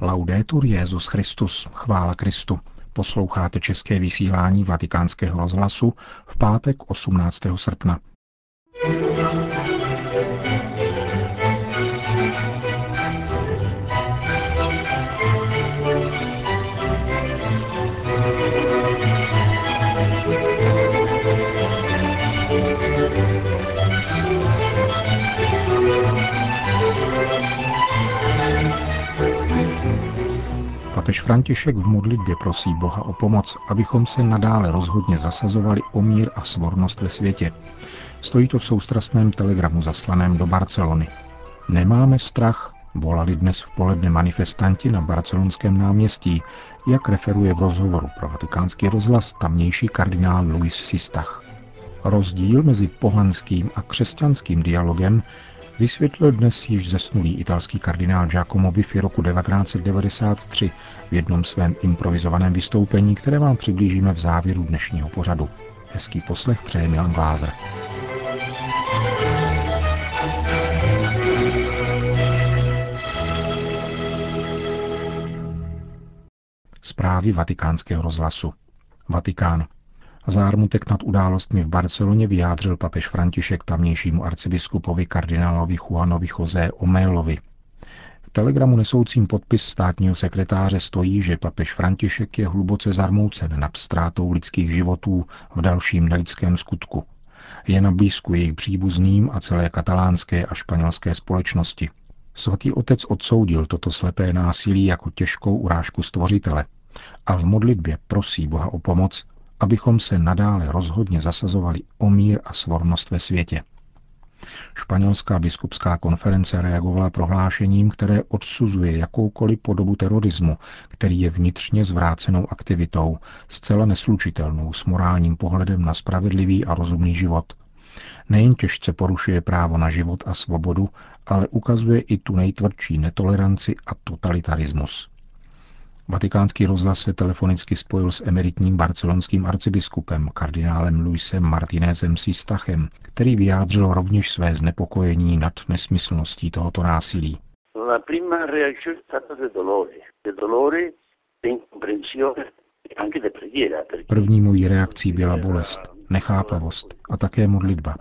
Laudetur Jezus Christus, chvála Kristu. Posloucháte české vysílání Vatikánského rozhlasu v pátek 18. srpna. Papež František v modlitbě prosí Boha o pomoc, abychom se nadále rozhodně zasazovali o mír a svornost ve světě. Stojí to v soustrasném telegramu zaslaném do Barcelony. Nemáme strach, volali dnes v poledne manifestanti na barcelonském náměstí, jak referuje v rozhovoru pro vatikánský rozhlas tamnější kardinál Luis Sistach. Rozdíl mezi pohanským a křesťanským dialogem vysvětlil dnes již zesnulý italský kardinál Giacomo Biffi roku 1993 v jednom svém improvizovaném vystoupení, které vám přiblížíme v závěru dnešního pořadu. Hezký poslech přeje Milan Glázer. Zprávy vatikánského rozhlasu. Vatikán. Zármutek nad událostmi v Barceloně vyjádřil papež František tamnějšímu arcibiskupovi kardinálovi Juanovi José Omélovi. V telegramu nesoucím podpis státního sekretáře stojí, že papež František je hluboce zarmoucen nad ztrátou lidských životů v dalším nelidském skutku. Je na blízku jejich příbuzným a celé katalánské a španělské společnosti. Svatý otec odsoudil toto slepé násilí jako těžkou urážku stvořitele a v modlitbě prosí Boha o pomoc, abychom se nadále rozhodně zasazovali o mír a svornost ve světě. Španělská biskupská konference reagovala prohlášením, které odsuzuje jakoukoliv podobu terorismu, který je vnitřně zvrácenou aktivitou, zcela neslučitelnou s morálním pohledem na spravedlivý a rozumný život. Nejen těžce porušuje právo na život a svobodu, ale ukazuje i tu nejtvrdší netoleranci a totalitarismus. Vatikánský rozhlas se telefonicky spojil s emeritním barcelonským arcibiskupem kardinálem Luisem Martinezem Sistachem, který vyjádřil rovněž své znepokojení nad nesmyslností tohoto násilí. První mojí reakcí byla bolest, nechápavost a také modlitba.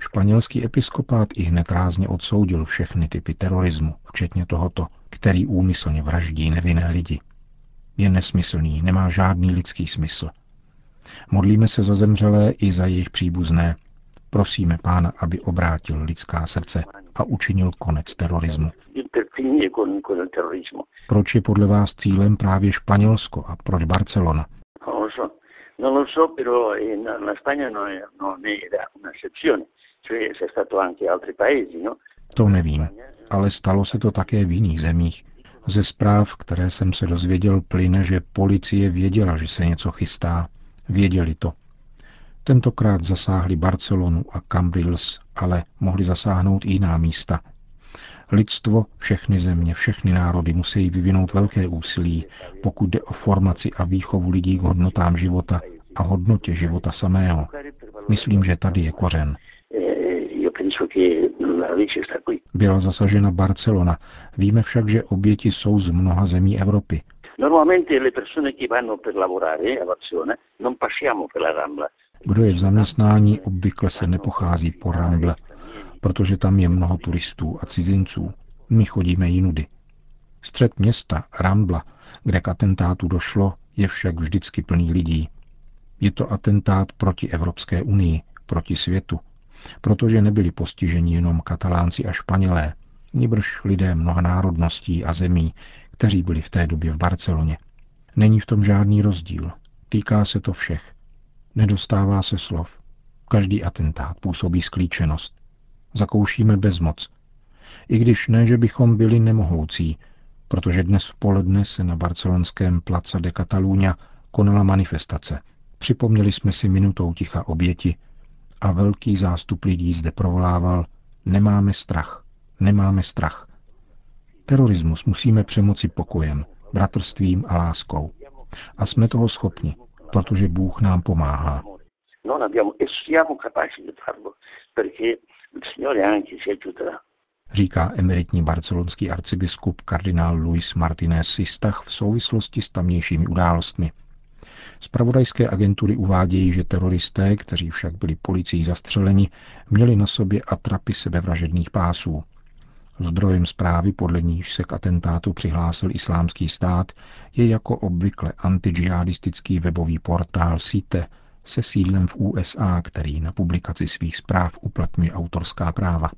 Španělský episkopát i hned rázně odsoudil všechny typy terorismu, včetně tohoto, který úmyslně vraždí nevinné lidi. Je nesmyslný, nemá žádný lidský smysl. Modlíme se za zemřelé i za jejich příbuzné. Prosíme Pána, aby obrátil lidská srdce a učinil konec terorismu. Proč je podle vás cílem právě Španělsko a proč Barcelona? Non lo so, però in, in Spagna non, non era un'eccezione, anche altri paesi, no? To nevím, ale stalo se to také v jiných zemích. Ze zpráv, které jsem se dozvěděl, plyne, že policie věděla, že se něco chystá. Věděli to. Tentokrát zasáhli Barcelonu a Cambrils, ale mohli zasáhnout i jiná místa. Lidstvo, všechny země, všechny národy musí vyvinout velké úsilí, pokud jde o formaci a výchovu lidí k hodnotám života a hodnotě života samého. Myslím, že tady je kořen. Byla zasažena Barcelona. Víme však, že oběti jsou z mnoha zemí Evropy. Kdo je v zaměstnání, obvykle se nepochází po Ramble, protože tam je mnoho turistů a cizinců. My chodíme jinudy. Střed města, Rambla, kde k atentátu došlo, je však vždycky plný lidí. Je to atentát proti Evropské unii, proti světu, protože nebyli postiženi jenom katalánci a španělé, nibrž lidé mnoha národností a zemí, kteří byli v té době v Barceloně. Není v tom žádný rozdíl. Týká se to všech. Nedostává se slov. Každý atentát působí sklíčenost. Zakoušíme bezmoc. I když ne, že bychom byli nemohoucí, protože dnes v poledne se na barcelonském Placa de Catalunya konala manifestace. Připomněli jsme si minutou ticha oběti a velký zástup lidí zde provolával Nemáme strach, nemáme strach. Terorismus musíme přemoci pokojem, bratrstvím a láskou. A jsme toho schopni, protože Bůh nám pomáhá. říká emeritní barcelonský arcibiskup kardinál Luis Martinez Sistach v souvislosti s tamnějšími událostmi. Spravodajské agentury uvádějí, že teroristé, kteří však byli policií zastřeleni, měli na sobě atrapy sebevražedných pásů. Zdrojem zprávy, podle níž se k atentátu přihlásil islámský stát, je jako obvykle antidžihadistický webový portál Site se sídlem v USA, který na publikaci svých zpráv uplatňuje autorská práva.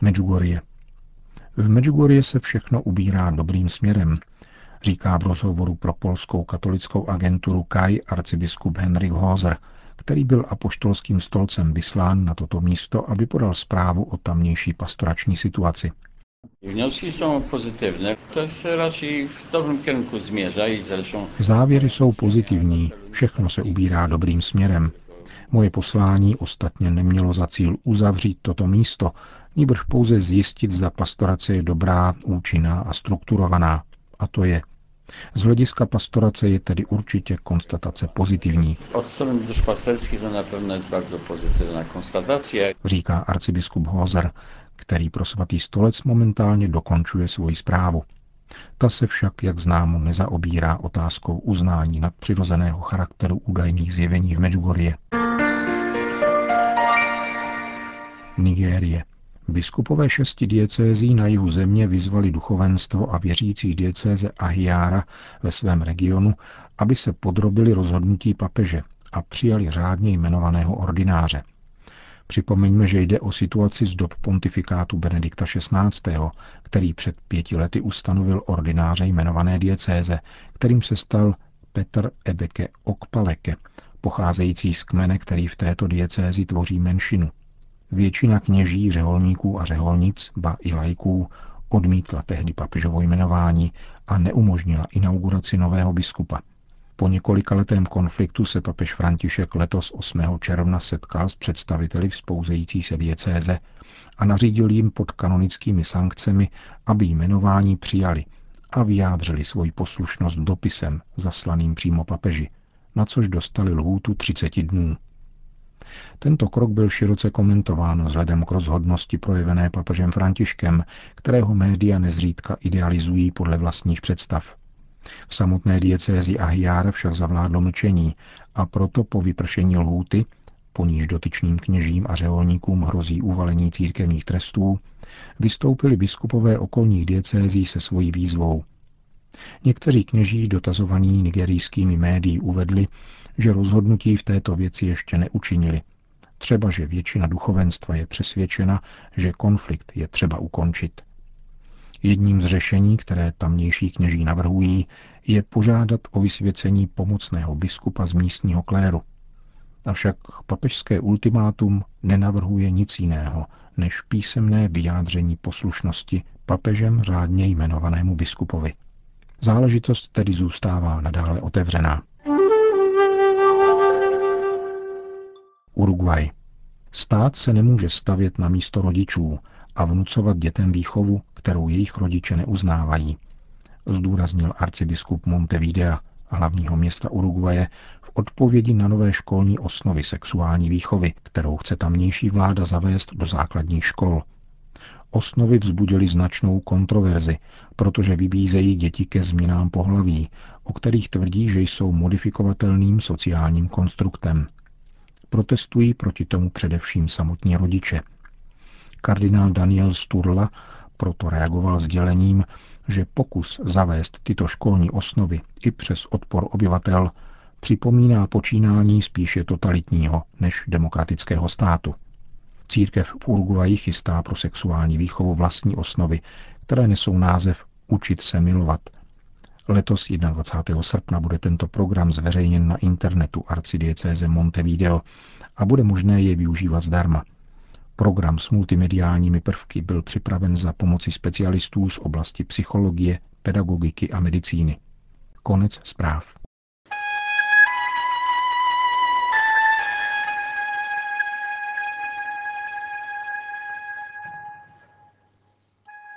Medjugorje. V Medjugorje se všechno ubírá dobrým směrem, říká v rozhovoru pro polskou katolickou agenturu KAI arcibiskup Henrik Hoser, který byl apoštolským stolcem vyslán na toto místo, aby podal zprávu o tamnější pastorační situaci. Wnioski jsou pozitivní, to se radši v dobrém kierunku zresztą... Závěry jsou pozitivní, všechno se ubírá dobrým směrem. Moje poslání ostatně nemělo za cíl uzavřít toto místo, níbrž pouze zjistit, zda pastorace je dobrá, účinná a strukturovaná. A to je. Z hlediska pastorace je tedy určitě konstatace pozitivní. Od strany duszpasterskiej to na pewno jest bardzo pozytywna konstatacja. Říká arcibiskup Hozer, který pro svatý stolec momentálně dokončuje svoji zprávu. Ta se však, jak známo, nezaobírá otázkou uznání nadpřirozeného charakteru údajných zjevení v Medjugorje. Nigérie. Biskupové šesti diecézí na jihu země vyzvali duchovenstvo a věřící diecéze Ahiára ve svém regionu, aby se podrobili rozhodnutí papeže a přijali řádně jmenovaného ordináře. Připomeňme, že jde o situaci z dob pontifikátu Benedikta XVI., který před pěti lety ustanovil ordináře jmenované diecéze, kterým se stal Petr Ebeke Okpaleke, pocházející z kmene, který v této diecézi tvoří menšinu – Většina kněží, řeholníků a řeholnic, ba i lajků, odmítla tehdy papežovo jmenování a neumožnila inauguraci nového biskupa. Po několika letém konfliktu se papež František letos 8. června setkal s představiteli vzpouzející se diecéze a nařídil jim pod kanonickými sankcemi, aby jmenování přijali a vyjádřili svoji poslušnost dopisem zaslaným přímo papeži, na což dostali lhůtu 30 dnů. Tento krok byl široce komentován vzhledem k rozhodnosti projevené papežem Františkem, kterého média nezřídka idealizují podle vlastních představ. V samotné diecézi Ahiar však zavládlo mlčení a proto po vypršení lhůty, po níž dotyčným kněžím a řeholníkům hrozí uvalení církevních trestů, vystoupili biskupové okolních diecézí se svojí výzvou. Někteří kněží dotazovaní nigerijskými médií uvedli, že rozhodnutí v této věci ještě neučinili. Třeba, že většina duchovenstva je přesvědčena, že konflikt je třeba ukončit. Jedním z řešení, které tamnější kněží navrhují, je požádat o vysvěcení pomocného biskupa z místního kléru. Avšak papežské ultimátum nenavrhuje nic jiného, než písemné vyjádření poslušnosti papežem řádně jmenovanému biskupovi. Záležitost tedy zůstává nadále otevřená. Uruguay. Stát se nemůže stavět na místo rodičů a vnucovat dětem výchovu, kterou jejich rodiče neuznávají, zdůraznil arcibiskup Montevidea, hlavního města Uruguaje, v odpovědi na nové školní osnovy sexuální výchovy, kterou chce tamnější vláda zavést do základních škol. Osnovy vzbudily značnou kontroverzi, protože vybízejí děti ke změnám pohlaví, o kterých tvrdí, že jsou modifikovatelným sociálním konstruktem – Protestují proti tomu především samotní rodiče. Kardinál Daniel Sturla proto reagoval sdělením, že pokus zavést tyto školní osnovy i přes odpor obyvatel připomíná počínání spíše totalitního než demokratického státu. Církev v Uruguayi chystá pro sexuální výchovu vlastní osnovy, které nesou název Učit se milovat Letos 21. srpna bude tento program zveřejněn na internetu arcidiecéze Montevideo a bude možné je využívat zdarma. Program s multimediálními prvky byl připraven za pomoci specialistů z oblasti psychologie, pedagogiky a medicíny. Konec zpráv.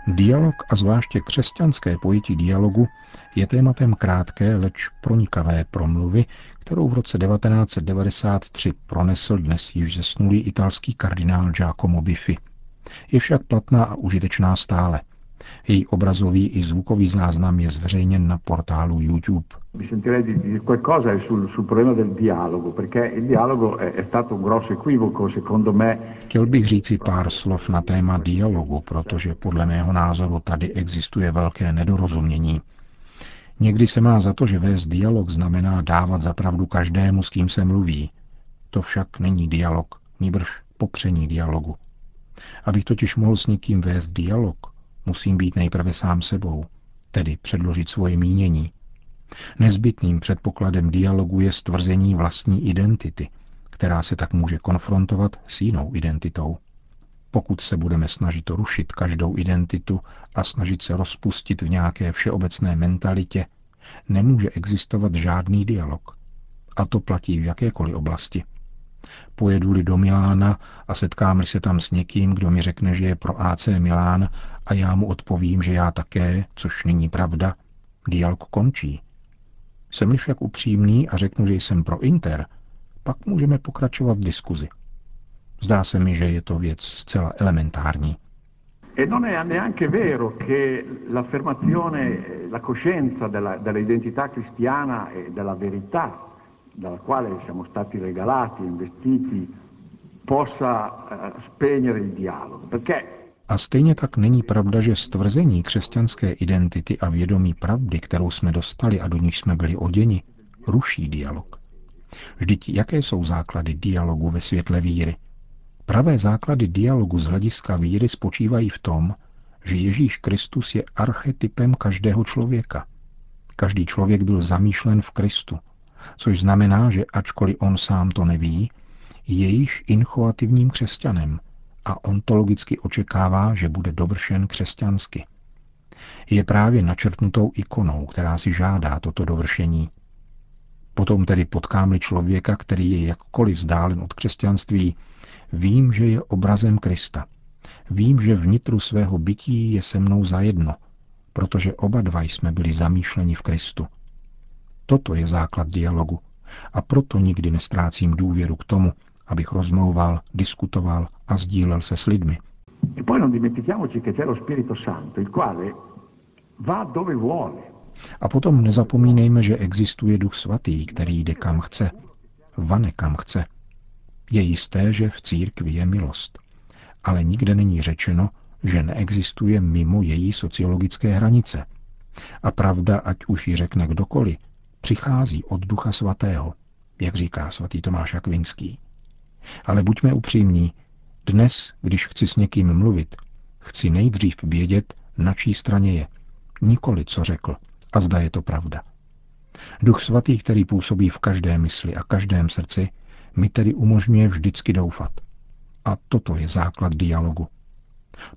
Dialog a zvláště křesťanské pojetí dialogu je tématem krátké, leč pronikavé promluvy, kterou v roce 1993 pronesl dnes již zesnulý italský kardinál Giacomo Biffi. Je však platná a užitečná stále – její obrazový i zvukový záznam je zveřejněn na portálu YouTube. Chtěl bych říci pár slov na téma dialogu, protože podle mého názoru tady existuje velké nedorozumění. Někdy se má za to, že vést dialog znamená dávat zapravdu každému, s kým se mluví. To však není dialog, nýbrž popření dialogu. Abych totiž mohl s někým vést dialog, musím být nejprve sám sebou, tedy předložit svoje mínění. Nezbytným předpokladem dialogu je stvrzení vlastní identity, která se tak může konfrontovat s jinou identitou. Pokud se budeme snažit rušit každou identitu a snažit se rozpustit v nějaké všeobecné mentalitě, nemůže existovat žádný dialog. A to platí v jakékoliv oblasti. Pojedu-li do Milána a setkám se tam s někým, kdo mi řekne, že je pro AC Milán a já mu odpovím, že já také, což není pravda, dialog končí. Jsem-li však upřímný a řeknu, že jsem pro Inter, pak můžeme pokračovat v diskuzi. Zdá se mi, že je to věc zcela elementární. E e possa eh, spegnere il dialogo. Perché a stejně tak není pravda, že stvrzení křesťanské identity a vědomí pravdy, kterou jsme dostali a do níž jsme byli oděni, ruší dialog. Vždyť jaké jsou základy dialogu ve světle víry? Pravé základy dialogu z hlediska víry spočívají v tom, že Ježíš Kristus je archetypem každého člověka. Každý člověk byl zamýšlen v Kristu, což znamená, že ačkoliv on sám to neví, je již inchoativním křesťanem a ontologicky očekává, že bude dovršen křesťansky. Je právě načrtnutou ikonou, která si žádá toto dovršení. Potom tedy potkám-li člověka, který je jakkoliv vzdálen od křesťanství, vím, že je obrazem Krista. Vím, že vnitru svého bytí je se mnou zajedno, protože oba dva jsme byli zamýšleni v Kristu. Toto je základ dialogu a proto nikdy nestrácím důvěru k tomu, abych rozmlouval, diskutoval a sdílel se s lidmi. A potom nezapomínejme, že existuje Duch Svatý, který jde kam chce, vane kam chce. Je jisté, že v církvi je milost, ale nikde není řečeno, že neexistuje mimo její sociologické hranice. A pravda, ať už ji řekne kdokoliv, přichází od Ducha Svatého, jak říká svatý Tomáš Akvinský. Ale buďme upřímní, dnes, když chci s někým mluvit, chci nejdřív vědět, na čí straně je, nikoli co řekl a zda je to pravda. Duch svatý, který působí v každé mysli a každém srdci, mi tedy umožňuje vždycky doufat. A toto je základ dialogu.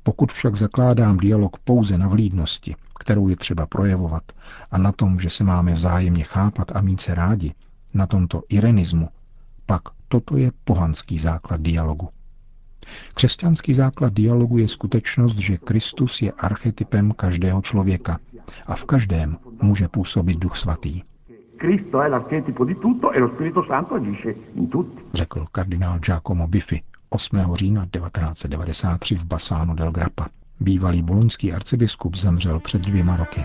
Pokud však zakládám dialog pouze na vlídnosti, kterou je třeba projevovat, a na tom, že se máme vzájemně chápat a mít se rádi, na tomto irenismu, pak toto je pohanský základ dialogu. Křesťanský základ dialogu je skutečnost, že Kristus je archetypem každého člověka a v každém může působit Duch Svatý. E Řekl kardinál Giacomo Biffi 8. října 1993 v Basánu del Grappa. Bývalý boloňský arcibiskup zemřel před dvěma roky.